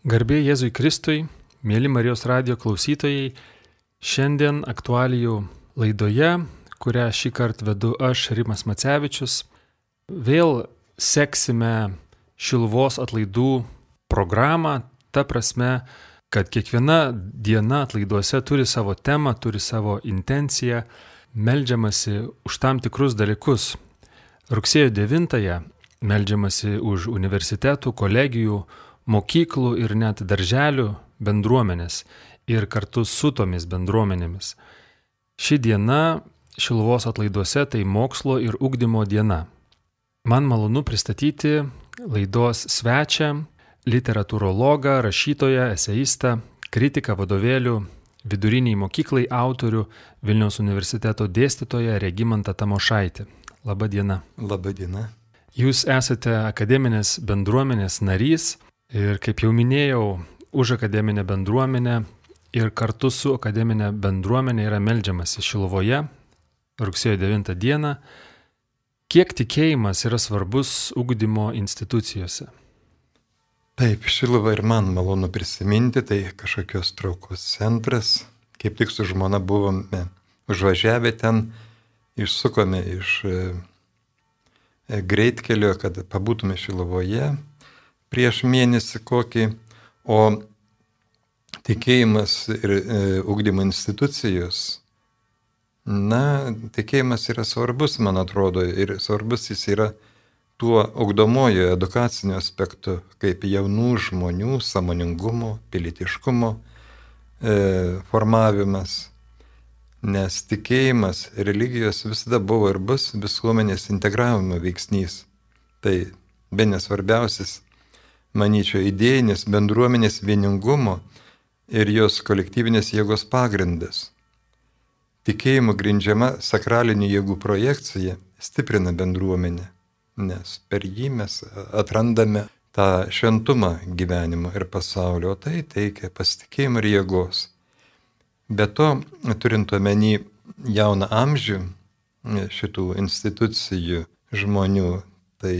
Garbė Jėzui Kristui, mėly Marijos radio klausytojai, šiandien aktualijų laidoje, kurią šį kartą vedu aš, Rimas Macevičius, vėl seksime Šilvos atlaidų programą, ta prasme, kad kiekviena diena atlaiduose turi savo temą, turi savo intenciją, melžiamasi už tam tikrus dalykus. Rugsėjo 9-ąją melžiamasi už universitetų, kolegijų, mokyklų ir net darželių bendruomenės ir kartu su tomis bendruomenėmis. Ši diena Šilvos atlaiduose tai mokslo ir ugdymo diena. Man malonu pristatyti laidos svečią, literatūrologą, rašytoją, eseistą, kritiką vadovėlių, viduriniai mokyklai autorių, Vilniaus universiteto dėstytoją Regimantą Tamošaitį. Labą dieną. Jūs esate akademinės bendruomenės narys, Ir kaip jau minėjau, už akademinę bendruomenę ir kartu su akademinė bendruomenė yra melžiamasi Šilovoje rugsėjo 9 dieną. Kiek tikėjimas yra svarbus ugdymo institucijose? Taip, Šilova ir man malonu prisiminti, tai kažkokios traukos centras. Kaip tik su žmona buvome užvažiavę ten, išsukome iš e, greitkelio, kad pabūtume Šilovoje prieš mėnesį kokį, o tikėjimas ir e, ugdymo institucijos, na, tikėjimas yra svarbus, man atrodo, ir svarbus jis yra tuo ugdomojo edukaciniu aspektu, kaip jaunų žmonių samoningumo, pilietiškumo e, formavimas. Nes tikėjimas, religijos visada buvo ir bus visuomenės integravimo veiksnys. Tai be nesvarbiausias manyčiau, idėjinis bendruomenės vieningumo ir jos kolektyvinės jėgos pagrindas. Tikėjimu grindžiama sakralinių jėgų projekcija stiprina bendruomenę, nes per jį mes atrandame tą šventumą gyvenimo ir pasaulio, o tai teikia pasitikėjimą ir jėgos. Be to, turint omeny jauną amžių šitų institucijų žmonių, tai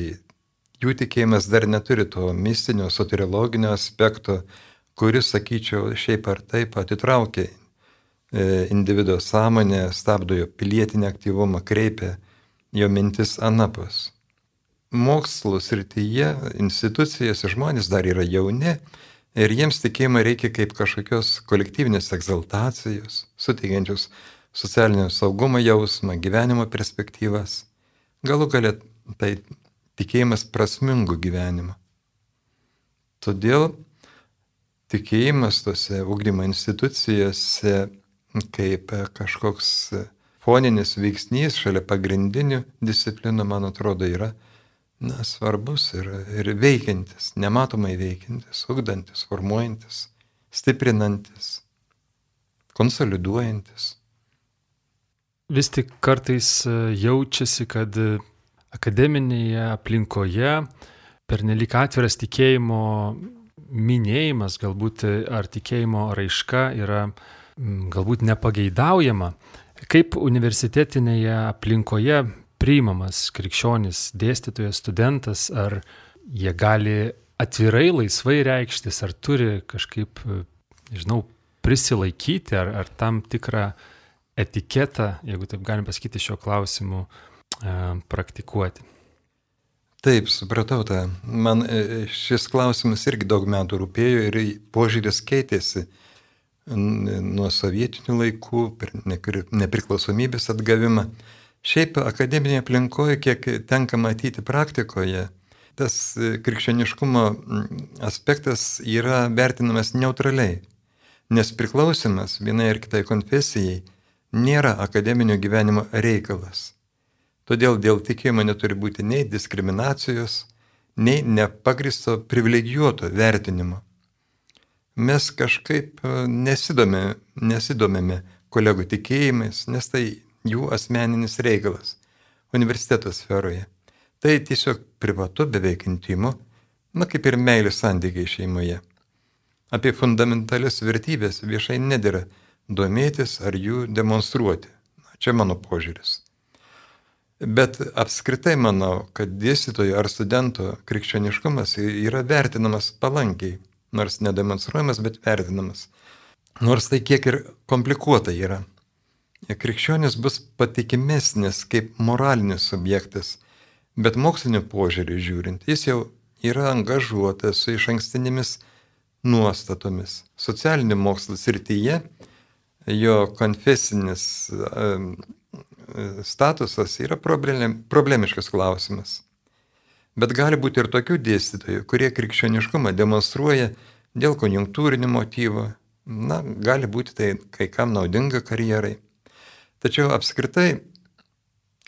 jų tikėjimas dar neturi to mistinio, soteriologinio aspekto, kuris, sakyčiau, šiaip ar taip atitraukia e, individuo sąmonę, stabdo jo pilietinį aktyvumą, kreipia jo mintis anapus. Mokslo srityje, institucijose žmonės dar yra jauni ir jiems tikėjimą reikia kaip kažkokios kolektyvinės egzaltacijos, suteikiančios socialinio saugumo jausmą, gyvenimo perspektyvas. Galų galia tai tikėjimas prasmingų gyvenimų. Todėl tikėjimas tose ugdymo institucijose kaip kažkoks foninis veiksnys šalia pagrindinių disciplinų, man atrodo, yra na, svarbus ir, ir veikiantis, nematomai veikiantis, ugdantis, formuojantis, stiprinantis, konsoliduojantis. Vis tik kartais jaučiasi, kad akademinėje aplinkoje pernelik atviras tikėjimo minėjimas galbūt ar tikėjimo raiška yra galbūt nepageidaujama. Kaip universitetinėje aplinkoje priimamas krikščionis dėstytojas, studentas, ar jie gali atvirai, laisvai reikštis, ar turi kažkaip, nežinau, prisilaikyti, ar, ar tam tikrą etiketą, jeigu taip galim pasakyti šio klausimu, E, praktikuoti. Taip, supratau tą. Man e, šis klausimas irgi daug metų rūpėjo ir požiūris keitėsi nuo sovietinių laikų per nepriklausomybės atgavimą. Šiaip akademinėje aplinkoje, kiek tenka matyti praktikoje, tas e, krikščioniškumo aspektas yra vertinamas neutraliai, nes priklausimas vienai ar kitai konfesijai nėra akademinio gyvenimo reikalas. Todėl dėl tikėjimo neturi būti nei diskriminacijos, nei nepagristo privilegijuoto vertinimo. Mes kažkaip nesidomėme, nesidomėme kolegų tikėjimais, nes tai jų asmeninis reikalas universiteto sferoje. Tai tiesiog privatu, beveik intimu, na kaip ir meilės santykiai šeimoje. Apie fundamentalias vertybės viešai nedėra domėtis ar jų demonstruoti. Na, čia mano požiūris. Bet apskritai manau, kad dėstytojo ar studento krikščioniškumas yra vertinamas palankiai nors nedemonstruojamas, bet vertinamas. Nors tai kiek ir komplikuota yra. Krikščionis bus patikimesnis kaip moralinis subjektas, bet mokslinio požiūrį žiūrint, jis jau yra angažuotas su iš ankstinėmis nuostatomis. Socialinių mokslų srityje jo konfesinis statusas yra problemiškas klausimas. Bet gali būti ir tokių dėstytojų, kurie krikščioniškumą demonstruoja dėl konjunktūrinio motyvo. Na, gali būti tai kai kam naudinga karjerai. Tačiau apskritai,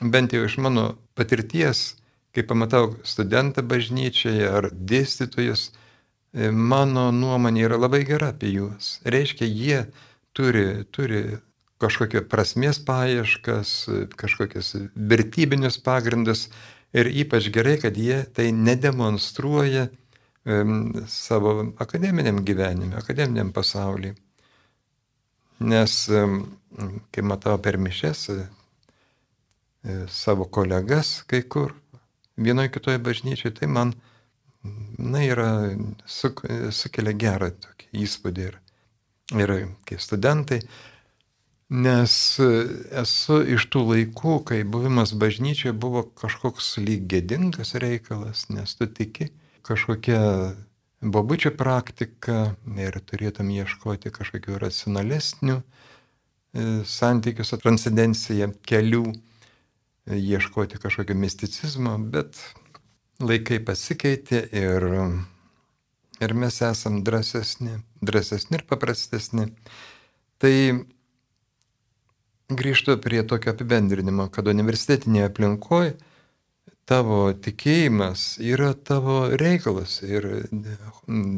bent jau iš mano patirties, kai pamatau studentą bažnyčioje ar dėstytojus, e, mano nuomonė yra labai gera apie juos. Reiškia, jie turi, turi kažkokią prasmės paieškas, kažkokius vertybinius pagrindus, Ir ypač gerai, kad jie tai nedemonstruoja savo akademiniam gyvenime, akademiniam pasaulyje. Nes, kai matau per mišes e, savo kolegas kai kur, vienoje kitoje bažnyčioje, tai man, na, yra, su, sukelia gerą tokį įspūdį. Ir, ir kai studentai, Nes e, esu iš tų laikų, kai buvimas bažnyčioje buvo kažkoks lyg gėdingas reikalas, nes tu tiki kažkokia bobučio praktika ir turėtum ieškoti kažkokių racionalesnių e, santykių su transcendencija kelių, e, ieškoti kažkokio misticizmo, bet laikai pasikeitė ir, ir mes esam drąsesni, drąsesni ir paprastesni. Tai grįžtu prie tokio apibendrinimo, kad universitetinėje aplinkoje tavo tikėjimas yra tavo reikalas ir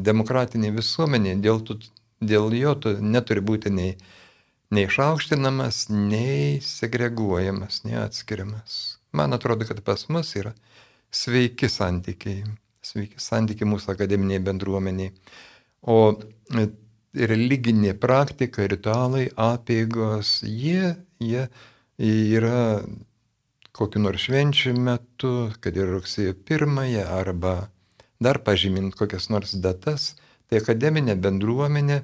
demokratinė visuomenė, dėl, tu, dėl jo tu neturi būti nei, nei išaukštinamas, nei segreguojamas, nei atskiriamas. Man atrodo, kad pas mus yra sveiki santykiai, sveiki santykiai mūsų akademiniai bendruomeniai. O religinė praktika, ritualai, apėgos, jie, jie yra kokiu nors švenčių metu, kad ir rugsėjo pirmąją arba dar pažymint kokias nors datas, tai akademinė bendruomenė,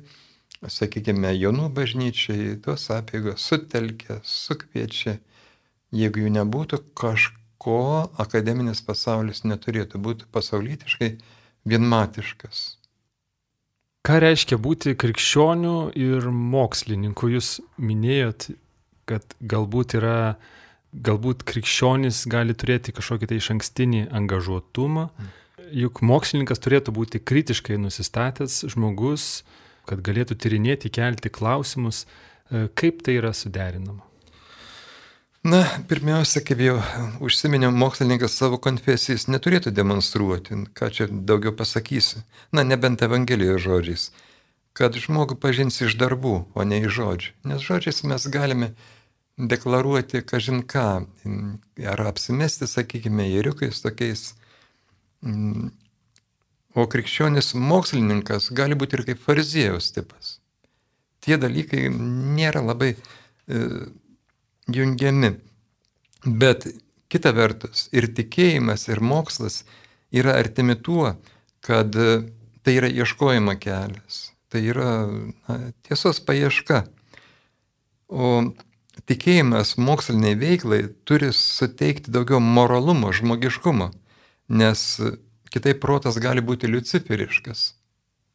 sakykime, jaunų bažnyčiai, tos apėgos sutelkia, sukviečia. Jeigu jų nebūtų, kažko akademinis pasaulis neturėtų būti pasaulytiškai vienmatiškas. Ką reiškia būti krikščioniu ir mokslininku? Jūs minėjot, kad galbūt yra, galbūt krikščionis gali turėti kažkokį tai iš ankstinį angažuotumą, juk mokslininkas turėtų būti kritiškai nusistatęs žmogus, kad galėtų tyrinėti, kelti klausimus, kaip tai yra suderinama. Na, pirmiausia, kaip jau užsiminiau, mokslininkas savo konfesijas neturėtų demonstruoti, ką čia daugiau pasakysiu. Na, nebent Evangelijos žodžiais, kad žmogų pažins iš darbų, o ne iš žodžių. Nes žodžiais mes galime deklaruoti kažin ką, ar apsimesti, sakykime, jėriukais tokiais. O krikščionis mokslininkas gali būti ir kaip fariziejus tipas. Tie dalykai nėra labai e, jungiami. Bet kita vertus, ir tikėjimas, ir mokslas yra artimi tuo, kad tai yra ieškojimo kelias, tai yra na, tiesos paieška. O tikėjimas moksliniai veiklai turi suteikti daugiau moralumo, žmogiškumo, nes kitaip protas gali būti luciferiškas.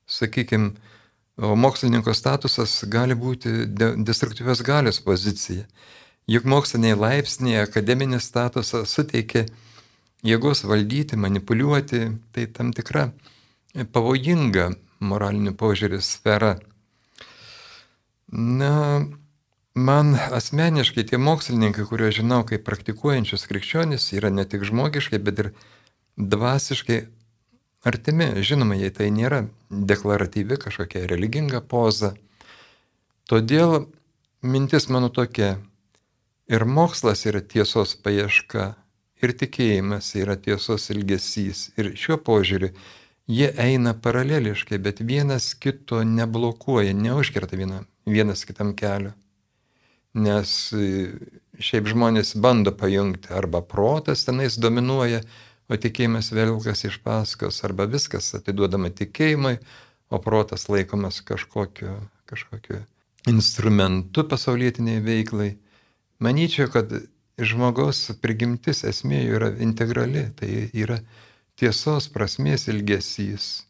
Sakykime, mokslininko statusas gali būti destruktyvios galios pozicija. Juk moksliniai laipsniai, akademinis statusas suteikia jėgos valdyti, manipuliuoti, tai tam tikra pavojinga moralinių požiūrį sfera. Na, man asmeniškai tie mokslininkai, kuriuos žinau kaip praktikuojančius krikščionis, yra ne tik žmogiškai, bet ir dvasiškai artimi. Žinoma, jei tai nėra deklaratyvi kažkokia religinga poza. Todėl mintis mano tokia, Ir mokslas yra tiesos paieška, ir tikėjimas yra tiesos ilgesys. Ir šiuo požiūriu jie eina paraleliškai, bet vienas kito neblokuoja, neužkerta viena, vienas kitam kelio. Nes e, šiaip žmonės bando pajungti, arba protas tenais dominuoja, o tikėjimas vėlkas iš paskos, arba viskas atiduodama tikėjimui, o protas laikomas kažkokiu, kažkokiu instrumentu pasaulietiniai veiklai. Manyčiau, kad žmogaus prigimtis esmė yra integrali, tai yra tiesos prasmės ilgesys.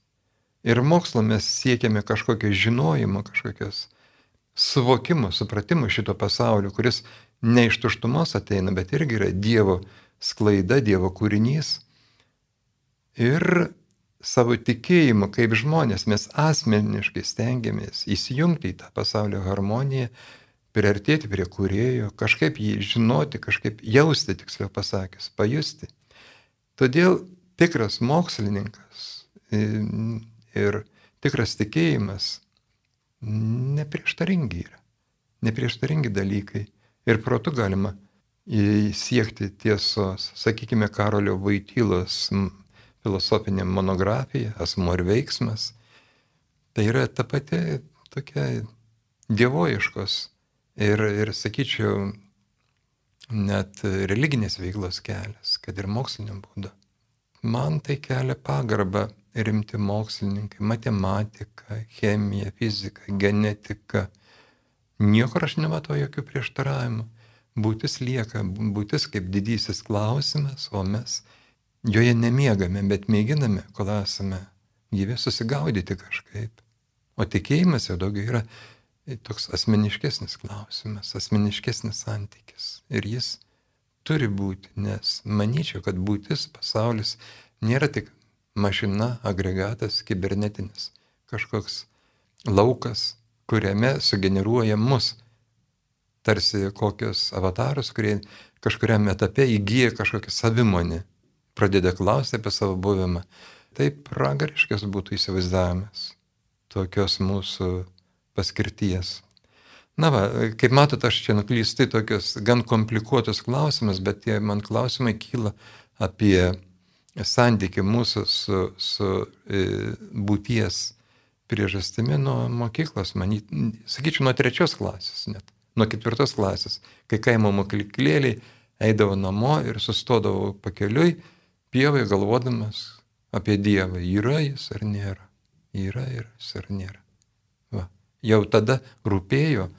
Ir mokslo mes siekiame kažkokio žinojimo, kažkokios suvokimo, supratimo šito pasaulio, kuris ne iš tuštumos ateina, bet irgi yra Dievo sklaida, Dievo kūrinys. Ir savo tikėjimu, kaip žmonės, mes asmeniškai stengiamės įsijungti į tą pasaulio harmoniją, priartėti prie kūrėjo, kažkaip jį žinoti, kažkaip jausti, tiksliau pasakius, pajusti. Todėl tikras mokslininkas ir tikras tikėjimas neprieštaringi yra. Neprieštaringi dalykai. Ir protu galima siekti tiesos. Sakykime, Karolio Vaitylos filosofinė monografija, asmo ir veiksmas. Tai yra ta pati tokia dievoiškos ir, ir sakyčiau, net religinės veiklos kelias, kad ir mokslinio būdu. Man tai kelia pagarbą rimti mokslininkai, matematika, chemija, fizika, genetika. Niekur aš nematau jokių prieštaravimų. Būtis lieka, būtis kaip didysis klausimas, o mes joje nemiegame, bet mėginame, kol esame gyvi, susigaudyti kažkaip. O tikėjimas jau daugiau yra toks asmeniškesnis klausimas, asmeniškesnis santykis. Ir jis turi būti, nes manyčiau, kad būtis, pasaulis nėra tik mašina, agregatas, kibernetinis, kažkoks laukas, kuriame sugeneruoja mus, tarsi kokius avatarus, kurie kažkuriam etape įgyja kažkokią savimonę, pradeda klausti apie savo buvimą. Tai pragariškas būtų įsivaizdavimas tokios mūsų paskirties. Na va, kaip matot, aš čia nuklystu į tokius gan komplikuotus klausimus, bet tie man klausimai kyla apie santyki mūsų su, su e, būties priežastimi nuo mokyklos, manyt, sakyčiau, nuo trečios klasės net, nuo ketvirtos klasės, kai kaimo mokyklėliai eidavo namo ir sustodavo pakeliui, pievai galvodamas apie Dievą, yra jis ar nėra, yra jis ar nėra. Va. Jau tada rūpėjo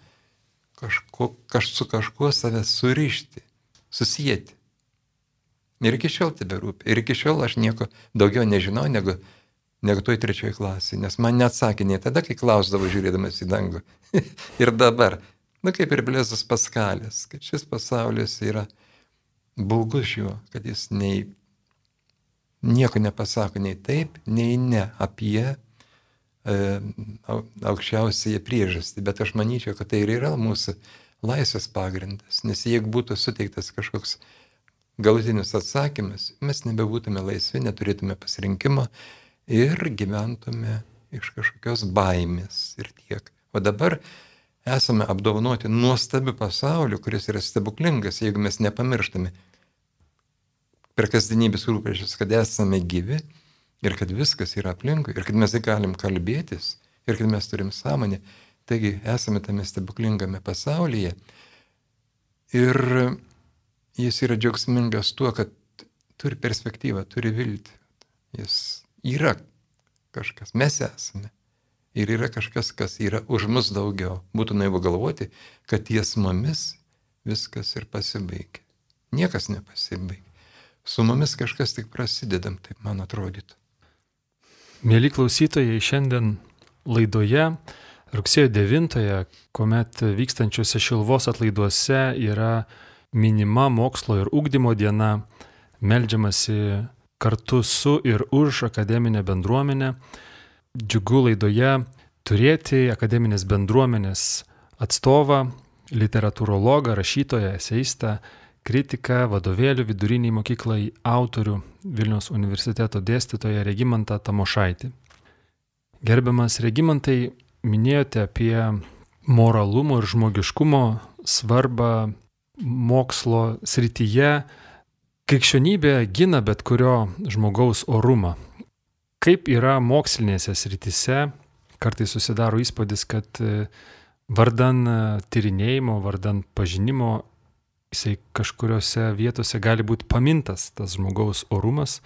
kažko, kaž, su kažkuo save surišti, susijęti. Ir iki šiol tebe rūpi. Ir iki šiol aš nieko daugiau nežinau negu, negu toj trečioji klasė. Nes man neatsakė nei tada, kai klausdavo žiūrėdamas į dangų. ir dabar. Na kaip ir Blėzas Paskalės, kad šis pasaulis yra baugus juo, kad jis nei, nieko nepasako nei taip, nei ne apie e, aukščiausiąją priežastį. Bet aš manyčiau, kad tai ir yra mūsų laisvės pagrindas. Nes jeigu būtų suteiktas kažkoks galutinis atsakymas, mes nebebūtume laisvi, neturėtume pasirinkimo ir gyventume iš kažkokios baimės ir tiek. O dabar esame apdovanoti nuostabiu pasauliu, kuris yra stebuklingas, jeigu mes nepamirštame per kasdienybės rūpešius, kad esame gyvi ir kad viskas yra aplinkui ir kad mes galim kalbėtis ir kad mes turim sąmonę. Taigi esame tame stebuklingame pasaulyje. Ir jis yra džiaugsmingas tuo, kad turi perspektyvą, turi viltį. Jis yra kažkas, mes esame. Ir yra kažkas, kas yra už mus daugiau. Būtų naivu galvoti, kad ties mumis viskas ir pasibaigia. Niekas nepasibaigia. Su mumis kažkas tik prasidedam, taip man atrodytų. Mėly klausytojai, šiandien laidoje rugsėjo 9-ąją, kuomet vykstančiuose Šilvos atlaiduose yra minima mokslo ir ūkdymo diena, melžiamasi kartu su ir už akademinę bendruomenę. Džiugu laidoje turėti akademinės bendruomenės atstovą, literatūrologą, rašytoją, eseistą, kritiką, vadovėlių viduriniai mokyklai autorių Vilnius universiteto dėstytoją Regimantą Tamošaitį. Gerbiamas Regimantai, minėjote apie moralumo ir žmogiškumo svarbą mokslo srityje krikščionybė gina bet kurio žmogaus orumą. Kaip yra mokslinėse srityse, kartais susidaro įspūdis, kad e, vardan e, tyrinėjimo, vardan pažinimo, jisai kažkuriuose vietose gali būti pamintas tas žmogaus orumas.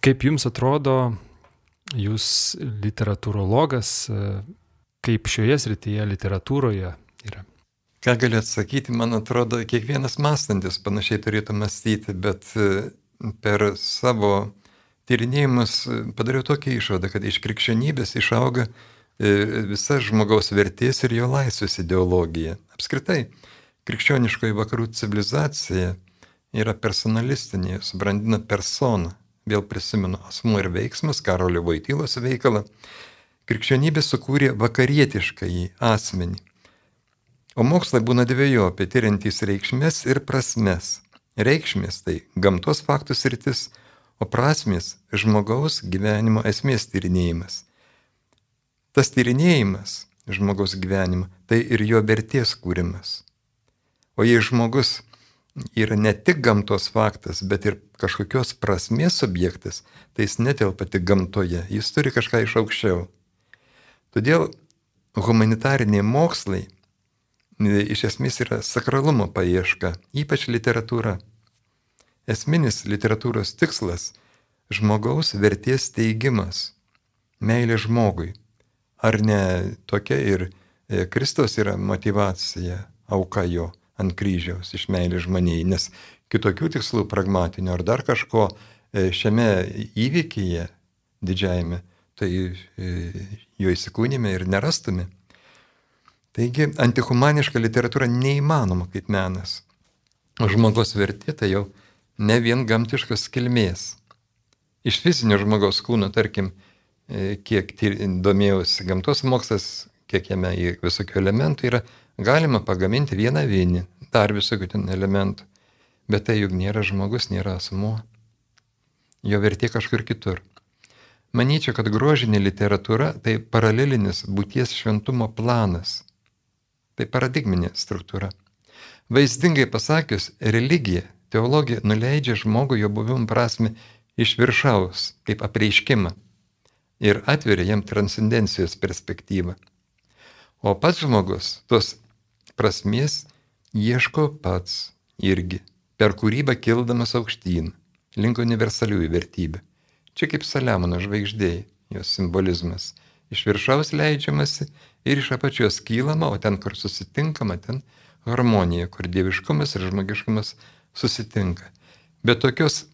Kaip jums atrodo, jūs literatūrologas, kaip šioje srityje literatūroje yra? Ką galiu atsakyti, man atrodo, kiekvienas mąstantis panašiai turėtų mąstyti, bet per savo tyrinėjimus padariau tokią išvadą, kad iš krikščionybės išauga visa žmogaus vertės ir jo laisvės ideologija. Apskritai, krikščioniškoji vakarų civilizacija yra personalistinė, subrandina personą. Vėl prisimenu asmuo ir veiksmas, Karolio Vaitylos veikalą. Krikščionybė sukūrė vakarietiškąjį asmenį. O mokslai būna dviejopi, tyriantys reikšmės ir prasmes. Reikšmės tai gamtos faktų sritis, o prasmės žmogaus gyvenimo esmės tyrinėjimas. Tas tyrinėjimas žmogaus gyvenimo tai ir jo vertės kūrimas. O jei žmogus yra ne tik gamtos faktas, bet ir kažkokios prasmės objektas, tai jis netelpa tik gamtoje, jis turi kažką iš aukščiau. Todėl humanitariniai mokslai iš esmės yra sakralumo paieška, ypač literatūra. Esminis literatūros tikslas - žmogaus vertės teigimas, meilė žmogui. Ar ne tokia ir e, Kristos yra motivacija, auka jo? ant kryžiaus iš meilės žmonijai, nes kitokių tikslų pragmatinių ar dar kažko e, šiame įvykyje didžiajame, tai e, jo įsikūnime ir nerastume. Taigi antihumaniška literatūra neįmanoma kaip menas. Žmogaus vertė tai jau ne vien gamtiškas kilmės. Iš fizinio žmogaus kūno, tarkim, e, kiek domėjausi gamtos mokslas, kiek jame visokių elementų yra, Galima pagaminti vieną vinį, dar visokių ten elementų, bet tai juk nėra žmogus, nėra asmuo. Jo vertė kažkur kitur. Manyčiau, kad grožinė literatūra tai paralelinis būties šventumo planas. Tai paradigminė struktūra. Vaizdingai pasakius, religija, teologija nuleidžia žmogų jo buvimo prasme iš viršaus, kaip apreiškimą ir atveria jam transcendencijos perspektyvą. O pats žmogus tos prasmės ieško pats irgi, per kūrybą kildamas aukštyn, link universaliųjų vertybių. Čia kaip Saliamono žvaigždėjai, jos simbolizmas. Iš viršaus leidžiamasi ir iš apačios kylama, o ten, kur susitinkama, ten harmonija, kur dieviškumas ir žmogiškumas susitinka. Bet tokios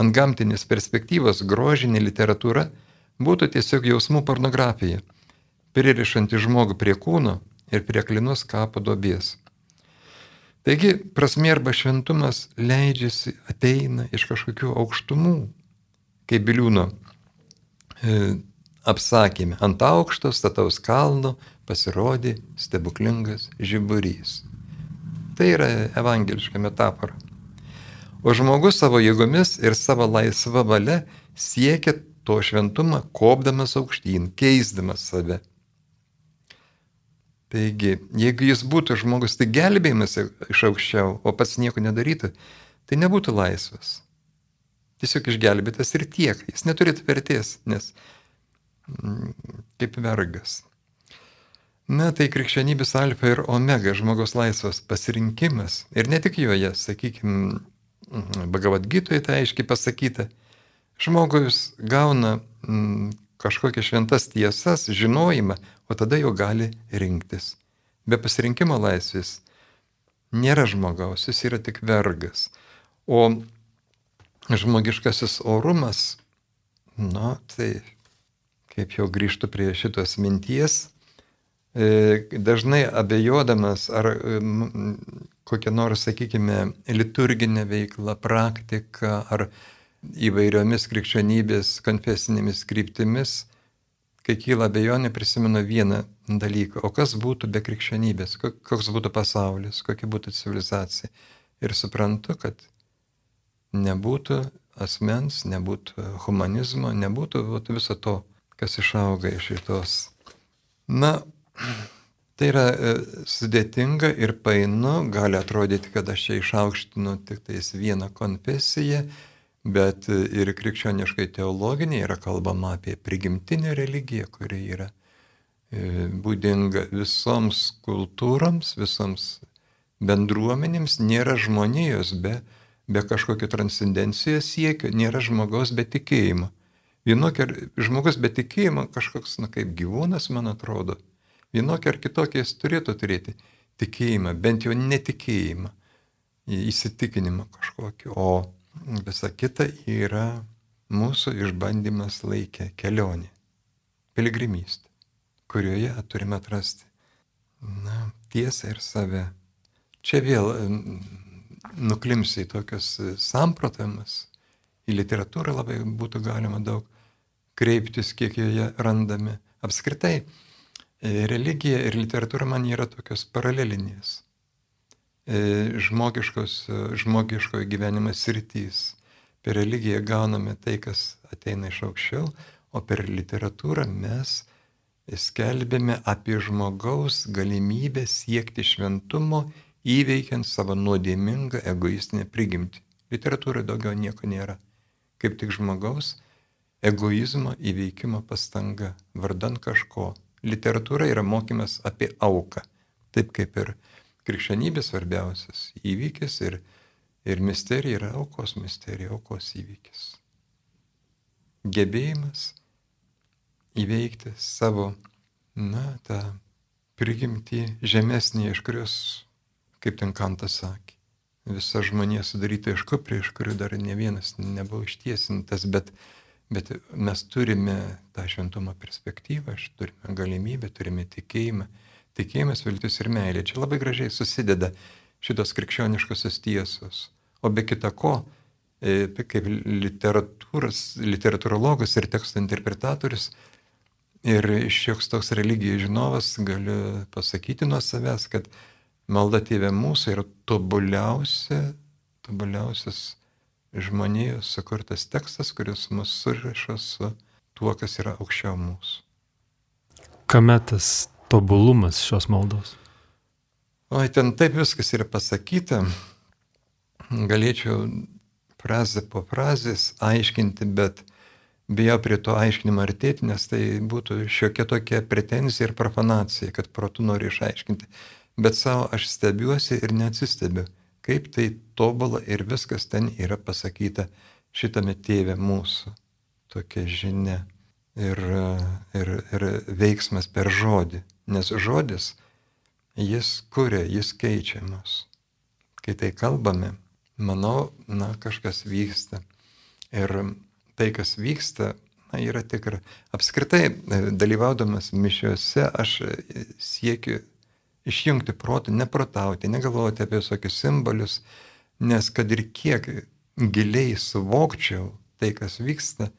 ant gamtinės perspektyvos grožinė literatūra būtų tiesiog jausmų pornografija, pririšanti žmogų prie kūno ir prie klinos kapo dobės. Taigi prasmė arba šventumas leidžiasi, ateina iš kažkokių aukštumų, kaip biliūno e, apsakėme, ant aukšto stataus kalno pasirodė stebuklingas žiburys. Tai yra evangeliška metafora. O žmogus savo jėgomis ir savo laisva valia siekia to šventumą, kopdamas aukštyn, keisdamas save. Taigi, jeigu jis būtų žmogus, tai gelbėjimas iš aukščiau, o pats nieko nedarytų, tai nebūtų laisvas. Tiesiog išgelbėtas ir tiek. Jis neturėtų vertės, nes kaip vergas. Na, tai krikščionybės alfa ir omega žmogaus laisvas pasirinkimas. Ir ne tik joje, sakykime, Bagavad Gytoje tai aiškiai pasakyta. Žmogus gauna mm, kažkokias šventas tiesas, žinojimą, o tada jau gali rinktis. Be pasirinkimo laisvės nėra žmogaus, jis yra tik vergas. O žmogiškasis orumas, na, tai kaip jau grįžtų prie šitos minties, e, dažnai abejodamas ar kokia nors, sakykime, liturginė veikla, praktika ar įvairiomis krikščionybės konfesinėmis kryptimis, kai kyla abejonė, prisimenu vieną dalyką. O kas būtų be krikščionybės? Koks būtų pasaulis? Kokia būtų civilizacija? Ir suprantu, kad nebūtų asmens, nebūtų humanizmo, nebūtų viso to, kas išauga iš šitos. Na, tai yra e, sudėtinga ir painu, gali atrodyti, kad aš čia išaukštinu tik tais vieną konfesiją, bet ir krikščioniškai teologinė yra kalbama apie prigimtinę religiją, kuri yra e, būdinga visoms kultūroms, visoms bendruomenėms, nėra žmonijos be, be kažkokio transcendencijos siekio, nėra žmogaus be tikėjimo. Vienokia žmogus be tikėjimo kažkoks, na kaip gyvūnas, man atrodo. Vienokia ar kitokia jis turėtų turėti tikėjimą, bent jau netikėjimą, įsitikinimą kažkokį, o visa kita yra mūsų išbandymas laikė kelionė, piligrimystė, kurioje turime atrasti na, tiesą ir save. Čia vėl nuklimsi į tokius samprotavimus, į literatūrą labai būtų galima daug kreiptis, kiek joje randame. Apskritai, e, religija ir literatūra man yra tokios paralelinės. E, žmogiškos, žmogiškojo gyvenimo sritys per religiją gauname tai, kas ateina iš aukščiau, o per literatūrą mes skelbėme apie žmogaus galimybę siekti šventumo, įveikiant savo nuodėmingą egoistinę prigimtį. Literatūroje daugiau nieko nėra. Kaip tik žmogaus egoizmo įveikimo pastanga, vardan kažko. Literatūra yra mokymas apie auką. Taip kaip ir krikščionybės svarbiausias įvykis ir Ir misterija yra aukos misterija, aukos įvykis. Gebėjimas įveikti savo, na, tą prigimtį žemesnį, iš kurios, kaip ten Kantas sakė, visa žmonė sudaryta iš kuprė, iš kurių dar ne vienas nebuvo ištiesintas, bet, bet mes turime tą šventumo perspektyvą, turime galimybę, turime tikėjimą. Tikėjimas, viltis ir meilė. Čia labai gražiai susideda šitos krikščioniškosios tiesos. O be kita ko, e, kaip literatūrologas ir teksto interpretatorius ir šioks toks religijos žinovas galiu pasakyti nuo savęs, kad malda tėvė mūsų yra tobuliausia, tobuliausias žmonijos sukurtas tekstas, kuris mus suriša su tuo, kas yra aukščiau mūsų. Kame tas tobulumas šios maldos? Oi, ten taip viskas yra pasakyta. Galėčiau frazę po frazės aiškinti, bet bijau prie to aiškinimo artėti, nes tai būtų šiokia tokia pretenzija ir profanacija, kad protu noriu išaiškinti. Bet savo aš stebiuosi ir neatsistebiu, kaip tai tobula ir viskas ten yra pasakyta šitame tėve mūsų. Tokia žinia ir, ir, ir veiksmas per žodį. Nes žodis jis kuria, jis keičia mus. Kai tai kalbame, manau, na, kažkas vyksta. Ir tai, kas vyksta, na, yra tikra. Apskritai, dalyvaudamas mišiuose, aš siekiu išjungti protą, neprotauti, negalvoti apie visokius simbolius, nes kad ir kiek giliai suvokčiau tai, kas vyksta,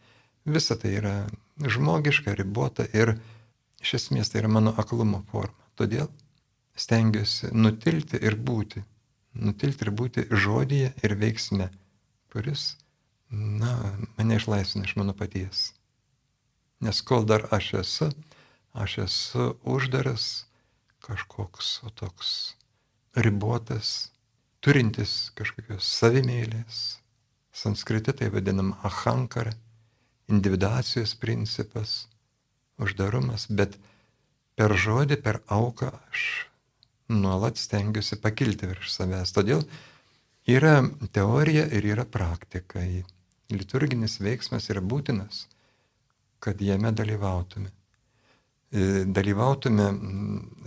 visa tai yra žmogiška, ribota ir iš esmės tai yra mano aklumo forma. Todėl stengiuosi nutilti ir būti. Nutilti ir būti žodyje ir veiksme, kuris, na, mane išlaisvina iš mano paties. Nes kol dar aš esu, aš esu uždaras, kažkoks o toks ribotas, turintis kažkokios savimėlės. Sanskrite tai vadinam ahankara, individuacijos principas, uždarumas, bet per žodį, per auką aš nuolat stengiuosi pakilti virš savęs. Todėl yra teorija ir yra praktika. Liturginis veiksmas yra būtinas, kad jame dalyvautume. E, dalyvautume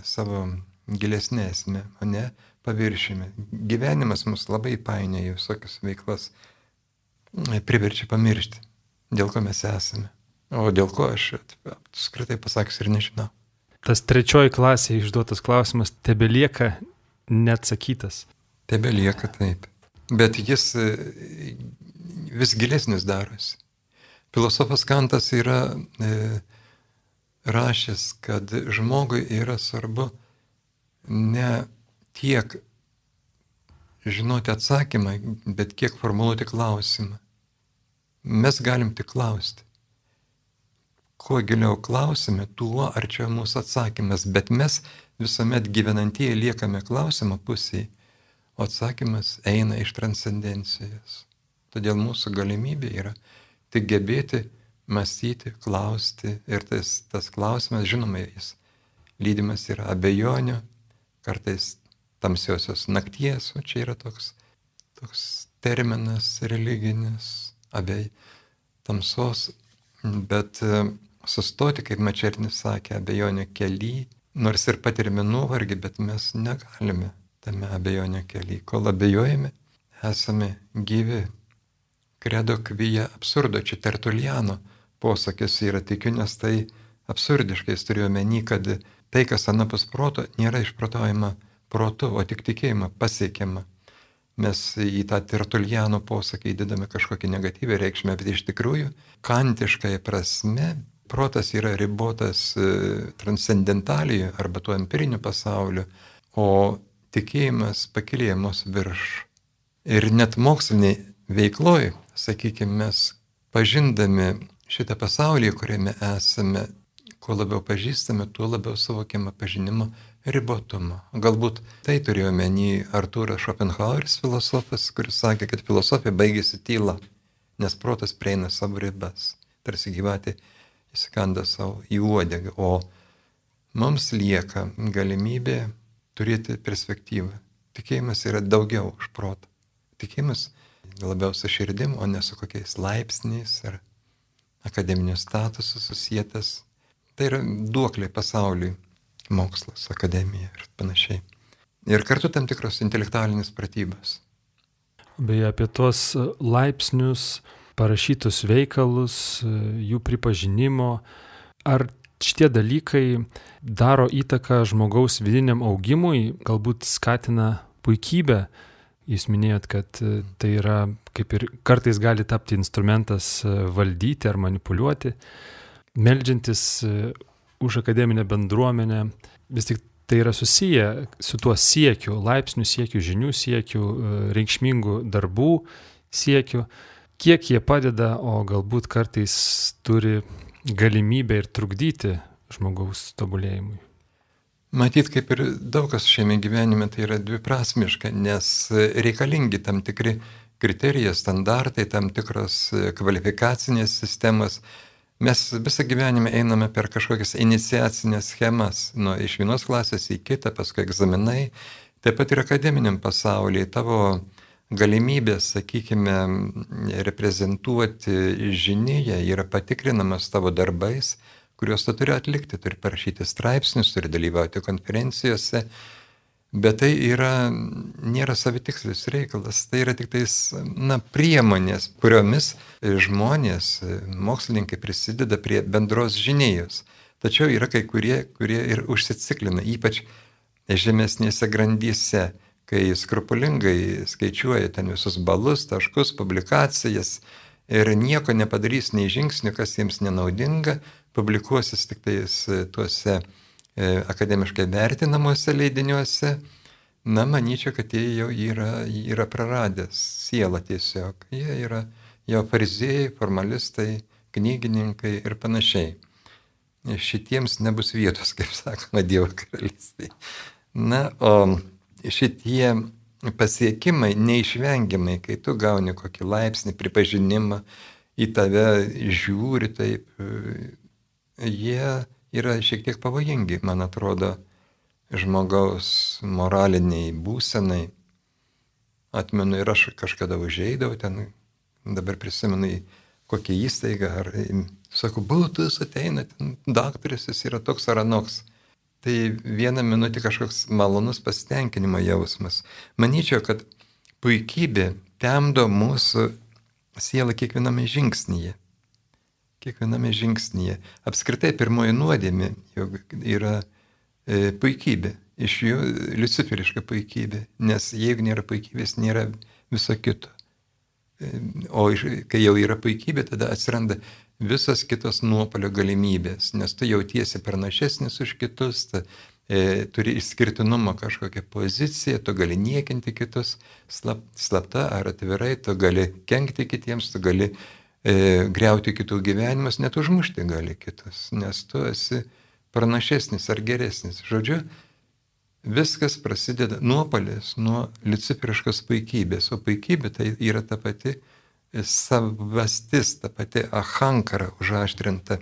savo gilesnė esmė, o ne paviršime. Gyvenimas mus labai painioja visokias veiklas, e, priverčia pamiršti, dėl ko mes esame. O dėl ko aš, apskritai pasakysiu, ir nežinau tas trečioji klasė išduotas klausimas tebelieka neatsakytas. Tebelieka taip. Bet jis e, vis gilesnis darosi. Filosofas Kantas yra e, rašęs, kad žmogui yra svarbu ne tiek žinoti atsakymą, bet kiek formuluoti klausimą. Mes galim tik klausti kuo giliau klausime, tuo arčiau mūsų atsakymas, bet mes visuomet gyvenantieji liekame klausimo pusėje, o atsakymas eina iš transcendencijos. Todėl mūsų galimybė yra tik gebėti mąstyti, klausti ir tas, tas klausimas, žinoma, jis lydimas yra abejonių, kartais tamsiosios nakties, o čia yra toks, toks terminas religinis, abej, tamsos Bet e, sustoti, kaip Mačernis sakė, abejonių keli, nors ir patirime nuovargį, bet mes negalime tame abejonio keli. Kol abejojame, esame gyvi. Kredo kvyja absurdo, čia tertuliano posakis yra tikiu, nes tai absurdiškai jis turėjo meni, kad tai, kas anapus proto, nėra išprotojama protu, o tik tikėjimą pasiekiama. Mes į tą tertuliano posakį įdedame kažkokią negatyvę reikšmę, bet iš tikrųjų, kantiškai prasme, protas yra ribotas e, transcendentalijų arba tuo empiriniu pasauliu, o tikėjimas pakilėjimus virš. Ir net moksliniai veikloj, sakykime, mes pažindami šitą pasaulį, kuriame esame, kuo labiau pažįstame, tuo labiau suvokiame pažinimo ribotumą. Galbūt tai turėjo menį Artūras Schopenhaueris filosofas, kuris sakė, kad filosofija baigėsi tyla, nes protas prieina savo ribas, tarsi gyvatė įsikanda savo į uodegą, o mums lieka galimybė turėti perspektyvą. Tikėjimas yra daugiau už protą. Tikėjimas labiau su širdim, o ne su kokiais laipsniais ar akademiniu statusu susijęs. Tai yra duoklė pasauliui mokslas, akademija ir panašiai. Ir kartu tam tikros intelektualinės pratybos. Beje, apie tuos laipsnius, parašytus veikalus, jų pripažinimo, ar šitie dalykai daro įtaką žmogaus vidiniam augimui, galbūt skatina puikybę. Jūs minėjot, kad tai yra kaip ir kartais gali tapti instrumentas valdyti ar manipuliuoti. Meldžiantis už akademinę bendruomenę, vis tik tai yra susiję su tuo siekiu, laipsnių siekiu, žinių siekiu, e, reikšmingų darbų siekiu, kiek jie padeda, o galbūt kartais turi galimybę ir trukdyti žmogaus tobulėjimui. Matyt, kaip ir daug kas šiame gyvenime, tai yra dviprasmiška, nes reikalingi tam tikri kriterijai, standartai, tam tikros kvalifikacinės sistemas, Mes visą gyvenimą einame per kažkokias iniciacinės schemas, nuo iš vienos klasės į kitą, paskui egzaminai, taip pat ir akademiniam pasaulyje tavo galimybės, sakykime, reprezentuoti žinėje yra patikrinamas tavo darbais, kuriuos tu turi atlikti, turi parašyti straipsnius, turi dalyvauti konferencijose, Bet tai yra, nėra savitikslis reikalas, tai yra tik tais, na, priemonės, kuriomis žmonės, mokslininkai prisideda prie bendros žinėjos. Tačiau yra kai kurie, kurie ir užsiciklina, ypač žemesnėse grandyse, kai skrupulingai skaičiuoja ten visus balus, taškus, publikacijas ir nieko nepadarys nei žingsnių, kas jiems nenaudinga, publikuosis tik tais tuose E, akademiškai vertinamuose leidiniuose, na, manyčiau, kad jie jau yra, yra praradęs sielą tiesiog. Jie yra jau farizėjai, formalistai, knygininkai ir panašiai. Šitiems nebus vietos, kaip sakoma, Dievo karalystėje. Na, o šitie pasiekimai neišvengiamai, kai tu gauni kokį laipsnį, pripažinimą, į tave žiūri taip, jie yra šiek tiek pavojingi, man atrodo, žmogaus moraliniai būsenai. Atmenu ir aš kažkada užėjau ten, dabar prisimenu kokią įstaigą, ar, sakau, būtus ateina, daktaris jis yra toks ar anoks. Tai vieną minutę kažkoks malonus pasitenkinimo jausmas. Manyčiau, kad puikybė temdo mūsų sielą kiekviename žingsnyje kiekviename žingsnyje. Apskritai pirmoji nuodėmė yra e, puikybė, iš jų luciferiška puikybė, nes jeigu nėra puikybės, nėra viso kito. E, o kai jau yra puikybė, tada atsiranda visas kitos nuopolio galimybės, nes tu jautiesi pranašesnis už kitus, ta, e, turi išskirtinumo kažkokią poziciją, tu gali niekinti kitus slap, slapta ar atvirai, tu gali kenkti kitiems, tu gali e, greuti kitų gyvenimus, net užmušti gali kitus, nes tu esi pranašesnis ar geresnis. Žodžiu, viskas prasideda nuopalės nuo luciferiškos puikybės, o puikybė tai yra ta pati savastis, ta pati ahankara užaštrinta.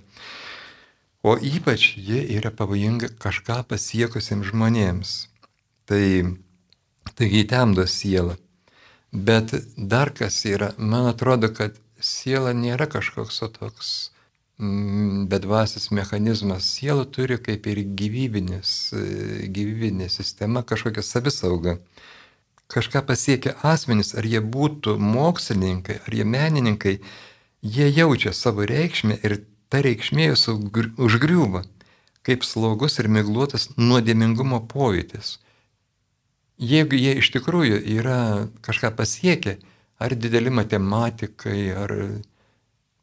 O ypač jie yra pavojinga kažką pasiekusiems žmonėms. Tai, taigi temdo sielą. Bet dar kas yra, man atrodo, kad siela nėra kažkoks toks mm, bedvasis mechanizmas. Siela turi kaip ir gyvybinis, gyvybinė sistema kažkokią savisaugą. Kažką pasiekia asmenys, ar jie būtų mokslininkai, ar jie menininkai, jie jaučia savo reikšmę ir ta reikšmė jūs užgriūva, kaip slogus ir migluotas nuodėmingumo pojūtis. Jeigu jie iš tikrųjų yra kažką pasiekę, ar dideli matematikai, ar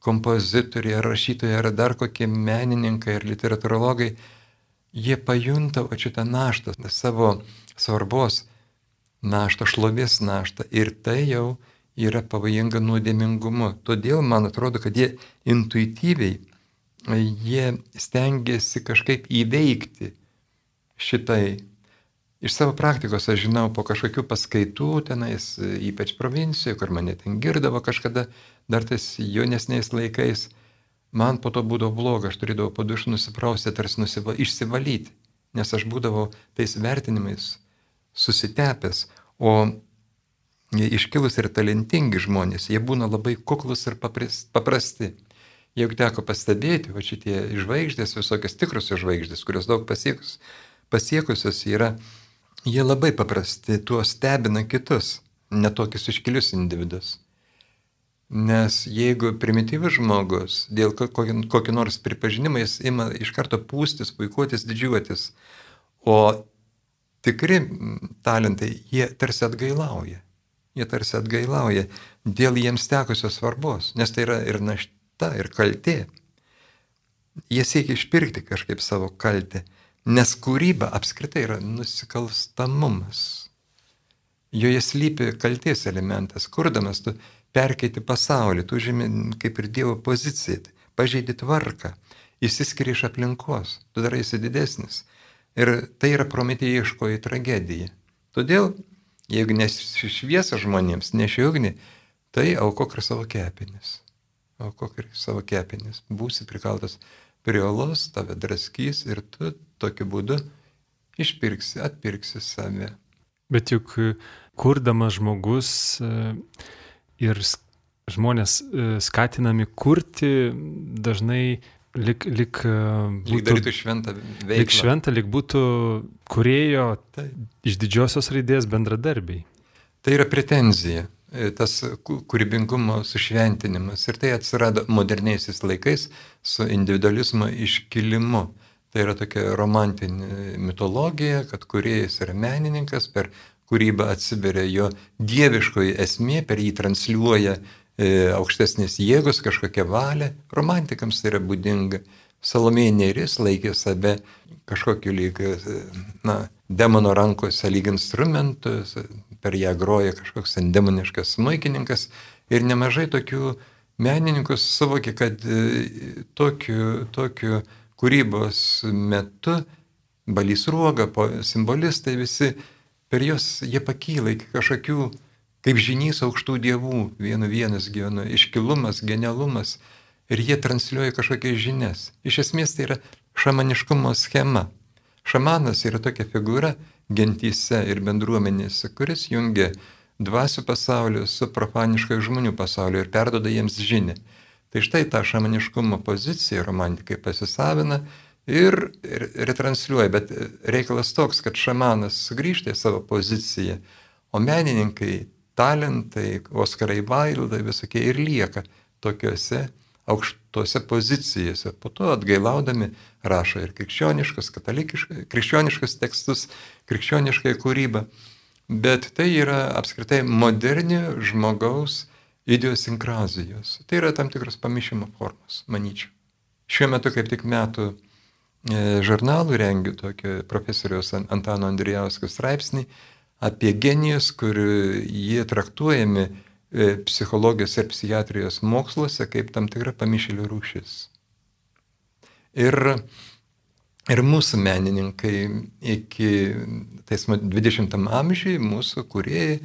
kompozitoriai, ar rašytojai, ar dar kokie menininkai, ar literatūrologai, jie pajunta šitą naštą, savo svarbos naštą, šlovės naštą. Ir tai jau yra pavojinga nuodėmingumu. Todėl man atrodo, kad jie intuityviai, jie stengiasi kažkaip įveikti šitai. Iš savo praktikos aš žinau po kažkokių paskaitų tenais, ypač provincijoje, kur mane ten girdavo kažkada, dar tais jaunesniais laikais, man po to būdavo bloga, aš turėdavau po dušų nusiprausti, tarsi nusiva, išsivalyti, nes aš būdavau tais vertinimais susitepęs, o iškilus ir talentingi žmonės, jie būna labai kuklus ir paprasti. Jeigu teko pastebėti, va šitie žvaigždės, visokios tikrusios žvaigždės, kurios daug pasiekus, pasiekusios yra, jie labai paprasti, tuo stebina kitus, netokius iškilius individus. Nes jeigu primityvus žmogus dėl kokio, nors pripažinimo jis ima iš karto pūstis, puikuotis, didžiuotis, o tikri talentai, jie tarsi atgailauja jie tarsi atgailauja dėl jiems tekusios svarbos, nes tai yra ir našta, ir kaltė. Jie siekia išpirkti kažkaip savo kaltę, nes kūryba apskritai yra nusikalstamumas. Joje slypi kalties elementas, kurdamas tu perkeiti pasaulį, tu žymi kaip ir Dievo poziciją, pažeidi tvarką, įsiskiri iš aplinkos, tu darai esi didesnis. Ir tai yra prometėjiškoji tragedija. Todėl Jeigu nesišviesa žmonėms, neši ugnį, tai aukok ir savo kepenis. Aukok ir savo kepenis. Būsi prikaltas prie olos, tave draskys ir tu tokiu būdu išpirksi, atpirksi save. Bet juk e, kurdamas žmogus e, ir žmonės e, skatinami kurti dažnai lik, lik, būtų, lik darytų šventą veiklą. Lik šventą, lik būtų kurėjo tai. iš didžiosios raidės bendradarbiai. Tai yra pretenzija, tas kūrybingumo sušventinimas. Ir tai atsirado moderniaisiais laikais su individualizmo iškilimu. Tai yra tokia romantinė mitologija, kad kuriejas yra menininkas, per kūrybą atsiveria jo dieviškoji esmė, per jį transliuoja E, aukštesnės jėgos, kažkokia valia. Romantikams tai yra būdinga. Salomėja Nėris laikė save kažkokiu lyg, e, na, demono rankose lyg instrumentus, per ją groja kažkoks demoniškas smaikininkas ir nemažai tokių menininkų suvokė, kad e, tokiu, tokiu kūrybos metu balys ruoga, simbolistai visi, per juos jie pakyla iki kažkokių kaip žinys aukštų dievų, vienu vienas gyvena, iškilumas, genialumas ir jie transliuoja kažkokias žinias. Iš esmės tai yra šamaniškumo schema. Šamanas yra tokia figūra gentyse ir bendruomenėse, kuris jungia dvasių pasaulį su profaniškai žmonių pasauliu ir perdoda jiems žinį. Tai štai tą šamaniškumo poziciją romantikai pasisavina ir retransliuoja, bet reikalas toks, kad šamanas sugrįžta į savo poziciją, o menininkai talentai, Oskarai Vaildai visokie ir lieka tokiuose aukštose pozicijose. Po to atgailaudami rašo ir krikščioniškas, krikščioniškas tekstus, krikščionišką kūrybą. Bet tai yra apskritai moderni žmogaus idiosinkrazijos. Tai yra tam tikros pamišimo formos, manyčiau. Šiuo metu kaip tik metų e, žurnalų rengiu tokį profesoriaus Antano Andrijausko straipsnį apie genijus, kur jie traktuojami e, psichologijos ir psichiatrijos moksluose kaip tam tikra pamišėlių rūšis. Ir, ir mūsų menininkai iki 20 amžiui, mūsų kuriejai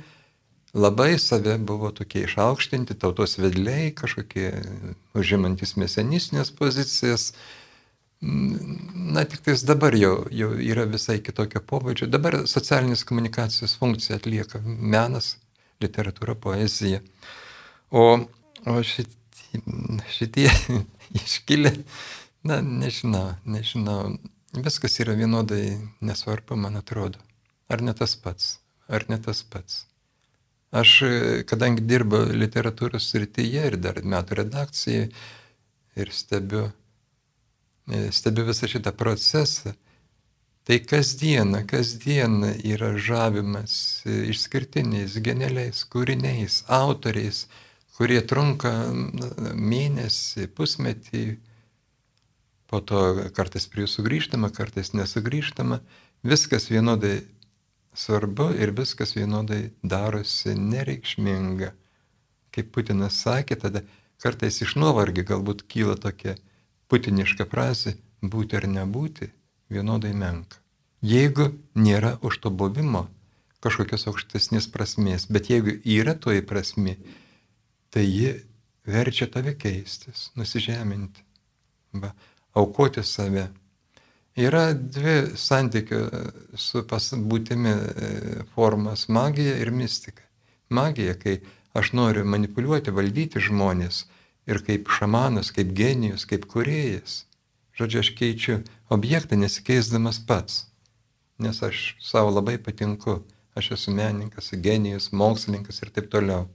labai save buvo tokie išaukštinti, tautos vedliai, kažkokie užimantis mesenistinės pozicijas, Na, tik tais dabar jau, jau yra visai kitokio pobūdžio. Dabar socialinės komunikacijos funkciją atlieka menas, literatūra, poezija. O, o šitie šitie iškilę, na, nežinau, nežinau, viskas yra vienodai nesvarbu, man atrodo. Ar ne tas pats, ar ne tas pats. Aš, kadangi dirbu literatūros srityje ir dar metų redakcijai ir stebiu, stebiu visą šitą procesą, tai kasdieną, kasdieną yra žavimas išskirtiniais, genialiais kūriniais, autoriais, kurie trunka mėnesį, pusmetį, po to kartais prie jų sugrįžtama, kartais nesugrįžtama, viskas vienodai svarbu ir viskas vienodai darosi nereikšminga. Kaip Putinas sakė, tada kartais iš nuovargį galbūt kyla tokia putiniška frazė - būti ar nebūti vienodai menka. Jeigu nėra už to buvimo kažkokios aukštesnės prasmės, bet jeigu yra toji prasme, tai ji verčia tave keistis, nusižeminti, va, aukoti save. Yra dvi santykio su būtimi e, formas - magija ir mistika. Magija, kai aš noriu manipuliuoti, valdyti žmonės ir kaip šamanas, kaip genijus, kaip kuriejas. Žodžiu, aš keičiu objektą nesikeisdamas pats, nes aš savo labai patinku, aš esu menininkas, genijus, mokslininkas ir taip toliau.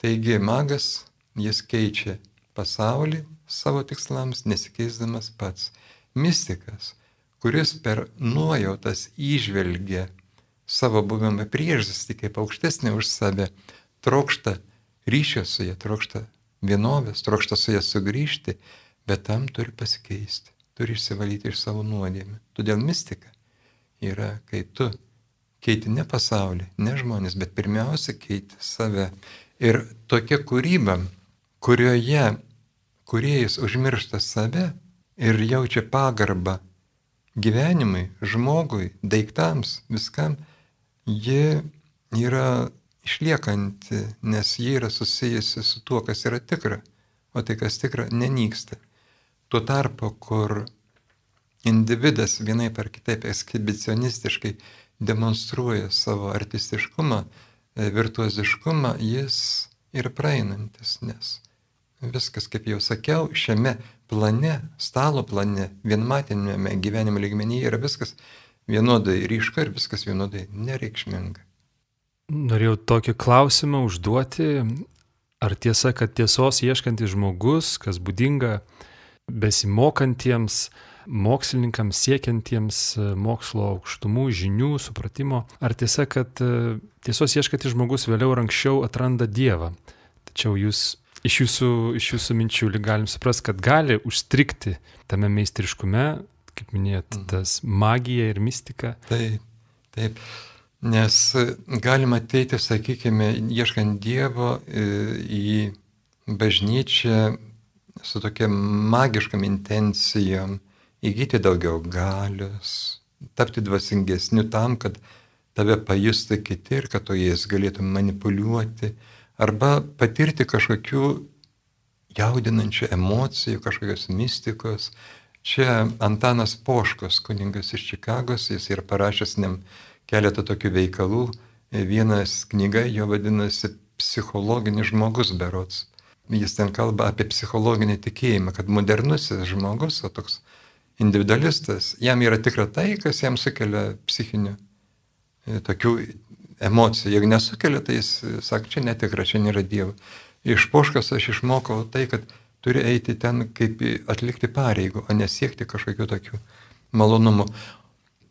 Taigi magas, jis keičia pasaulį savo tikslams, nesikeisdamas pats. Mystikas, kuris per nuojautas įžvelgia savo buvimą priežastį kaip aukštesnį už save, trokšta ryšio su ja, trokšta vienovės, trokšta su ja sugrįžti, bet tam turi pasikeisti, turi išsivalyti iš savo nuodėmę. Todėl mistika yra, kai tu keiti ne pasaulį, ne žmonės, bet pirmiausia keiti save. Ir tokia kūryba, kurioje kuriejas užmiršta save ir jaučia pagarbą gyvenimui, žmogui, daiktams, viskam, ji yra išliekanti, nes ji yra susijusi su tuo, kas yra tikra, o tai, kas tikra, nenyksta. Tuo tarpu, kur individas vienaip ar kitaip ekshibicionistiškai demonstruoja savo artistiškumą, E, virtuoziškumą, jis ir praeinantis, nes viskas, kaip jau sakiau, šiame plane, stalo plane, vienmatinėme gyvenimo lygmenyje yra viskas vienodai ryška ir viskas vienodai nereikšminga. Norėjau tokį klausimą užduoti, ar tiesa, kad tiesos ieškantis žmogus, kas būdinga besimokantiems, mokslininkams siekiantiems e, mokslo aukštumų, žinių, supratimo. Ar tiesa, kad e, tiesos ieškantis žmogus vėliau ar anksčiau atranda Dievą? Tačiau jūs iš jūsų, iš jūsų minčių galim suprasti, kad gali užstrikti tame meistriškume, kaip minėjot, mhm. tas magija ir mistika. Taip, taip. Nes galima ateiti, sakykime, ieškant Dievo e, į bažnyčią su tokia magiškam intencijom, įgyti daugiau galios, tapti dvasingesniu tam, kad tave pajustų kiti ir kad tu jais galėtum manipuliuoti, arba patirti kažkokių jaudinančių emocijų, kažkokios mistikos. Čia Antanas Poškos, kuningas iš Čikagos, jis yra parašęs nem keletą tokių veikalų. Vienas knyga jo vadinasi Psichologinis žmogus berots. Jis ten kalba apie psichologinį tikėjimą, kad modernusis žmogus, o toks individualistas, jam yra tikra tai, kas jam sukelia psichinių e, tokių emocijų. Jeigu nesukelia, tai jis e, sako, čia netikra, čia nėra Dievo. Iš poškos aš išmokau tai, kad turi eiti ten kaip atlikti pareigų, o nesiekti kažkokių tokių malonumų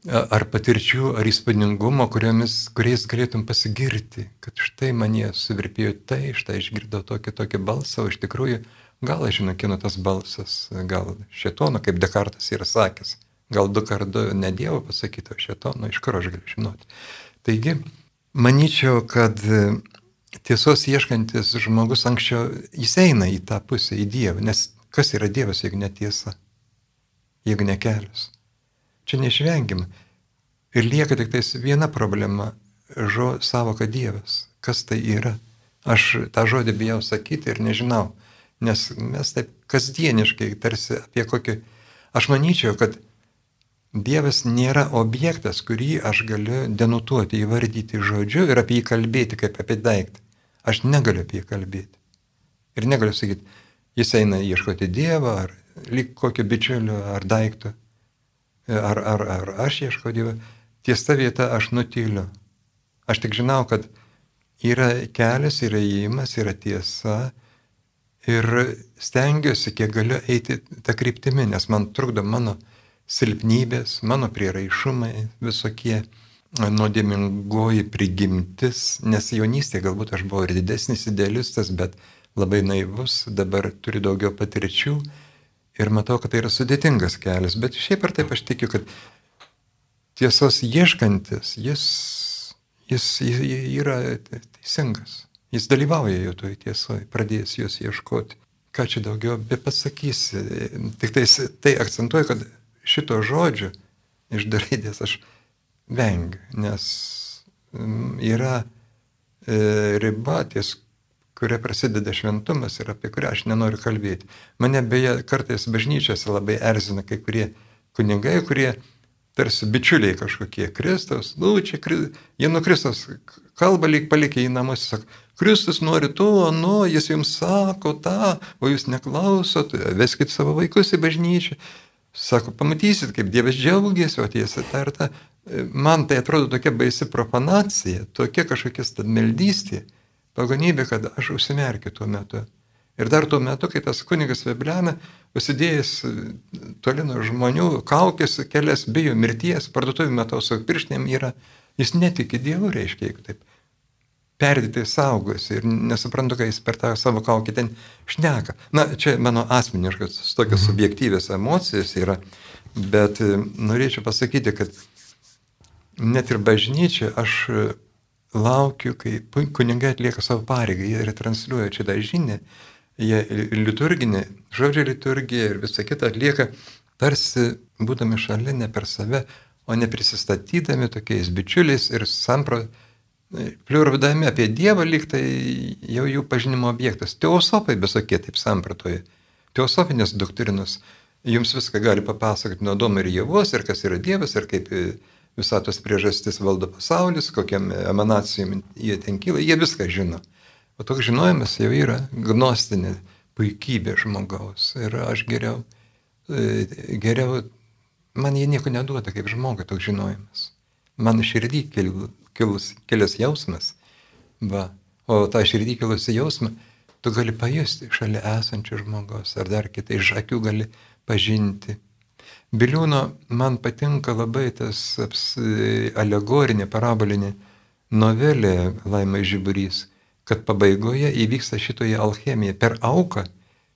ar patirčių, ar įspūdingumo, kuriomis, kuriais galėtum pasigirti, kad štai manie suvirpėjo tai, štai išgirdau tokį tokį balsą, o iš tikrųjų Gal aš žinau, kino tas balsas, gal šetono, kaip Dekartas yra sakęs, gal du kartu ne Dievo pasakyto šetono, iš kur aš galiu žinoti. Taigi, manyčiau, kad tiesos ieškantis žmogus anksčiau, jis eina į tą pusę, į Dievą, nes kas yra Dievas, jeigu netiesa, jeigu ne kelias. Čia neišvengiama. Ir lieka tik tais viena problema - žo savoka Dievas. Kas tai yra? Aš tą žodį bijau sakyti ir nežinau. Nes mes taip kasdieniškai tarsi apie kokį... Aš manyčiau, kad Dievas nėra objektas, kurį aš galiu denutuoti, įvardyti žodžiu ir apie jį kalbėti kaip apie daiktą. Aš negaliu apie jį kalbėti. Ir negaliu sakyti, Jis eina ieškoti Dievo, ar lyg kokio bičiulio, ar daikto, ar, ar, ar aš ieškau Dievo. Ties ta vieta aš nutyliu. Aš tik žinau, kad yra kelias, yra įėjimas, yra tiesa. Ir stengiuosi, kiek galiu eiti tą kryptimį, nes man trukdo mano silpnybės, mano prieraišumai visokie nuodėmingoji prigimtis, nes jaunystėje galbūt aš buvau ir didesnis idealistas, bet labai naivus, dabar turiu daugiau patirčių ir matau, kad tai yra sudėtingas kelias, bet šiaip ar taip aš tikiu, kad tiesos ieškantis, jis, jis, jis yra teisingas, jis dalyvauja jau toj tiesoje, pradėjęs jos ieškoti. Ką čia daugiau be pasakysi, tik tai, tai akcentuoju, kad šito žodžio iš darydės aš vengiu, nes mm, yra e, riba ties kuria prasideda šventumas ir apie kurią aš nenoriu kalbėti. Mane beje kartais bažnyčiose labai erzina kai kurie kunigai, kurie tarsi bičiuliai kažkokie Kristus, nu čia jie nuo Kristus kalba lyg palikė į namus, sako, Kristus nori to, nu, jis jums sako tą, o jūs neklausot, veskit savo vaikus į bažnyčią. Sako, pamatysit, kaip Dievas džiaugiasi, o tiesa tarta, man tai atrodo tokia baisi profanacija, tokia kažkokia stadmeldystė, pagonybė, kad aš užsimerkiu tuo metu. Ir dar tuo metu, kai tas kunigas Veblena, pasidėjęs toli nuo žmonių, kaukės kelias, bijo mirties, parduotuvį metu su pirštinėm yra, jis netiki Dievu, reiškia, jeigu taip perdėtai saugosi ir nesuprantu, kai jis per tą savo kaukę ten šneka. Na, čia mano asmeniškas tokios mhm. subjektyvės emocijos yra, bet norėčiau pasakyti, kad net ir bažnyčia, aš e, laukiu, kai kunigai atlieka savo pareigą, jie retransliuoja čia tą žinią, jie liturginį, žodžio liturgiją ir visą kitą atlieka tarsi būdami šalia ne per save, o neprisistatydami tokiais bičiuliais ir sampro, pliurvdami apie Dievą, lyg tai jau jų pažinimo objektas. Teosopai visokie taip sampratoja. Teosofinės doktrinos jums viską gali papasakoti nuo Domo ir Jėvos, ir kas yra Dievas, ir kaip visatos priežastis valdo pasaulis, kokiam emanacijom jie ten kyla, jie viską žino. O toks žinojimas jau yra gnostinė puikybė žmogaus. Ir aš geriau, e, geriau, man jie nieko neduoda kaip žmogui toks žinojimas. Man širdį kilus, kilęs jausmas, va, o tą širdį kilusi jausmą tu gali pajusti šalia esančio žmogaus, ar dar kitai iš akių gali pažinti Biliūno man patinka labai tas alegorinė, parabolinė novelė Laimai Žiburys, kad pabaigoje įvyksta šitoje alchemija per auką,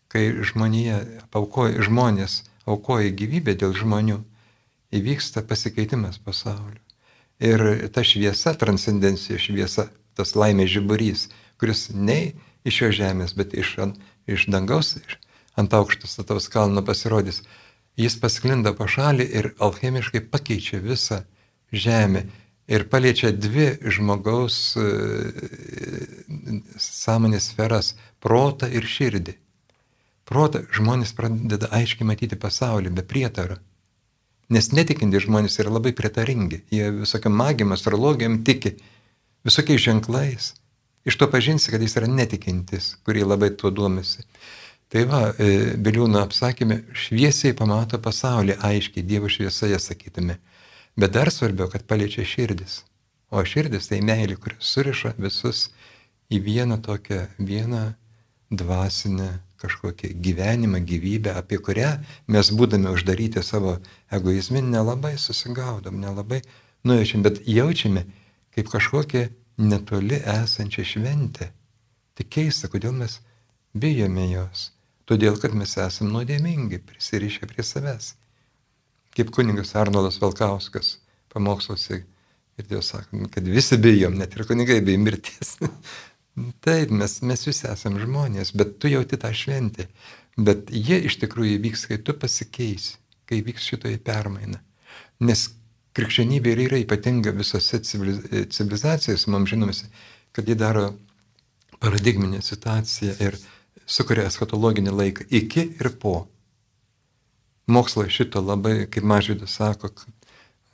kai žmonėje, aukoja, žmonės aukoja gyvybę dėl žmonių, įvyksta pasikeitimas pasaulio. Ir ta šviesa, transcendencija šviesa, tas laimės žiburys, kuris ne iš šio žemės, bet iš, iš dangaus, iš, ant aukšto stataus kalno pasirodys, jis pasklinda po šalį ir alchemiškai pakeičia visą žemę ir paliečia dvi žmogaus e, sąmonės sferas - protą ir širdį. Protą žmonės pradeda aiškiai matyti pasaulį be prietaro. Nes netikinti žmonės yra labai prietaringi, jie visokiam magijam, astrologijam tiki, visokiais ženklais. Iš to pažinsi, kad jis yra netikintis, kurie labai tuo duomisi. Tai va, e, Biliūno apsakymė šviesiai pamato pasaulį, aiškiai Dievo šviesoje sakytume. Bet dar svarbiau, kad paliečia širdis. O širdis tai meilė, kuri suriša visus į vieną tokią, vieną dvasinę kažkokią gyvenimą, gyvybę, apie kurią mes būdami uždaryti savo egoizmį nelabai susigaudom, nelabai nujaučiam, bet jaučiame kaip kažkokią netoli esančią šventę. Tik keista, kodėl mes bijome jos. Todėl, kad mes esame nuodėmingi, prisirišę prie savęs. Kaip kuningas Arnoldas Valkauskas pamoksluose ir Dievas sako, kad visi bijom, net ir kunigai bijo mirties. Taip, mes, mes visi esame žmonės, bet tu jauti tą šventę. Bet jie iš tikrųjų vyks, kai tu pasikeisi, kai vyks šitoje permaina. Nes krikščionybė ir yra ypatinga visose civilizacijose, mums žinomis, kad jie daro paradigminę situaciją ir sukuria eschatologinį laiką iki ir po. Mokslas šito labai, kaip Mažvydas sako,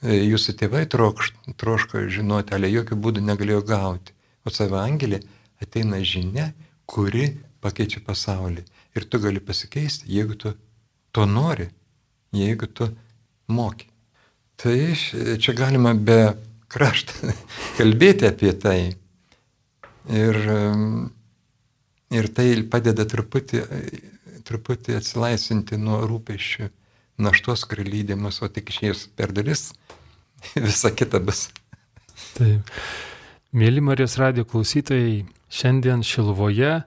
e, jūsų tėvai trokš, troško žinoti, ale jokių būdų negalėjo gauti. O savo angelė ateina žinia, kuri pakeičia pasaulį. Ir tu gali pasikeisti, jeigu tu to nori, jeigu tu moki. Tai čia galima be kraštą kalbėti apie tai. Ir, ir tai padeda truputį, truputį atsilaisvinti nuo rūpešių naštos, kuri lydė mus, o tik išėjus per duris, visa kita bus. Taip. Mėly Marijos radio klausytojai, šiandien Šiluvoje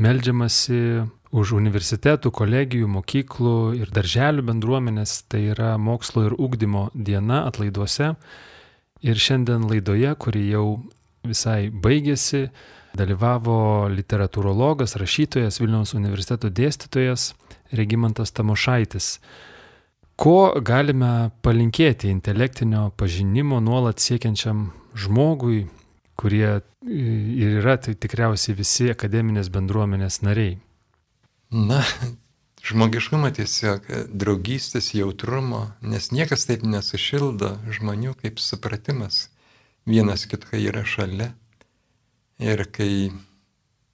melžiamasi už universitetų, kolegijų, mokyklų ir darželių bendruomenės, tai yra mokslo ir ūkdymo diena atlaiduose. Ir šiandien laidoje, kuri jau visai baigėsi, dalyvavo literatūrologas, rašytojas, Vilniaus universiteto dėstytojas Regimantas Tamošaitis. Ko galime palinkėti intelektinio pažinimo nuolat siekiančiam žmogui, kurie ir yra tai tikriausiai visi akademinės bendruomenės nariai? Na, žmogiškumo tiesiog, draugystės, jautrumo, nes niekas taip nesušildo žmonių kaip supratimas. Vienas kitką yra šalia. Ir kai,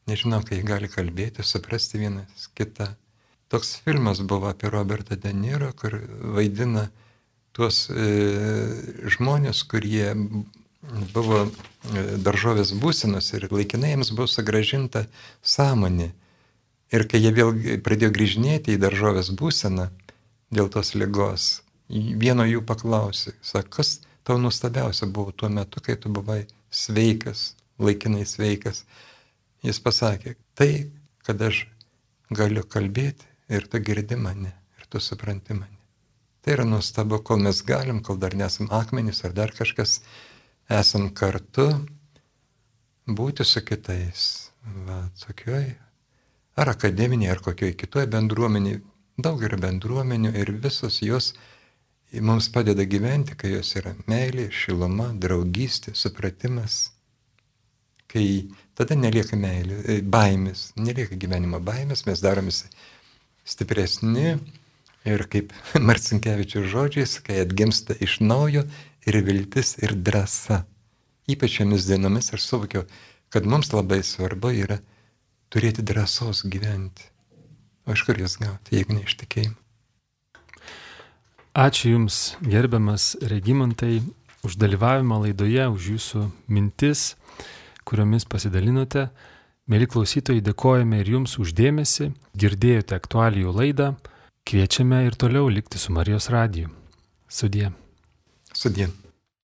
nežinau, kai gali kalbėti, suprasti vienas kitą Toks filmas buvo apie Robertą De Niro, kur vaidina tuos e, žmonės, kurie buvo e, daržovės būsenos ir laikinai jiems buvo sugražinta sąmonė. Ir kai jie vėl pradėjo grįžinėti į daržovės būseną dėl tos lygos, vieno jų paklausė, sako, kas tau nuostabiausia buvo tuo metu, kai tu buvai sveikas, laikinai sveikas. Jis pasakė, tai, kad aš galiu kalbėti ir tu girdi mane, ir tu supranti mane. Tai yra nuostabu, kol mes galim, kol dar nesam akmenys ar dar kažkas, esam kartu būti su kitais. Va, tokioj, ar akademinėje, ar kokioje kitoje bendruomenėje, daug yra bendruomenių ir visos jos mums padeda gyventi, kai jos yra meilė, šiluma, draugystė, supratimas. Kai tada nelieka meilė, baimės, nelieka gyvenimo baimės, mes daromės stipresni ir kaip Marcinkievičių žodžiais, kai atgimsta iš naujo ir viltis ir drąsa. Ypač šiomis dienomis aš suvokiau, kad mums labai svarbu yra turėti drąsos gyventi. O iš kur jas gauti, jeigu ne iš tikėjimo? Ačiū Jums, gerbiamas Regimantai, už dalyvavimą laidoje, už Jūsų mintis, kuriomis pasidalinote. Mėly klausytojai, dėkojame ir jums uždėmesi, girdėjote aktualijų laidą, kviečiame ir toliau likti su Marijos radiju. Sudie. Sudie.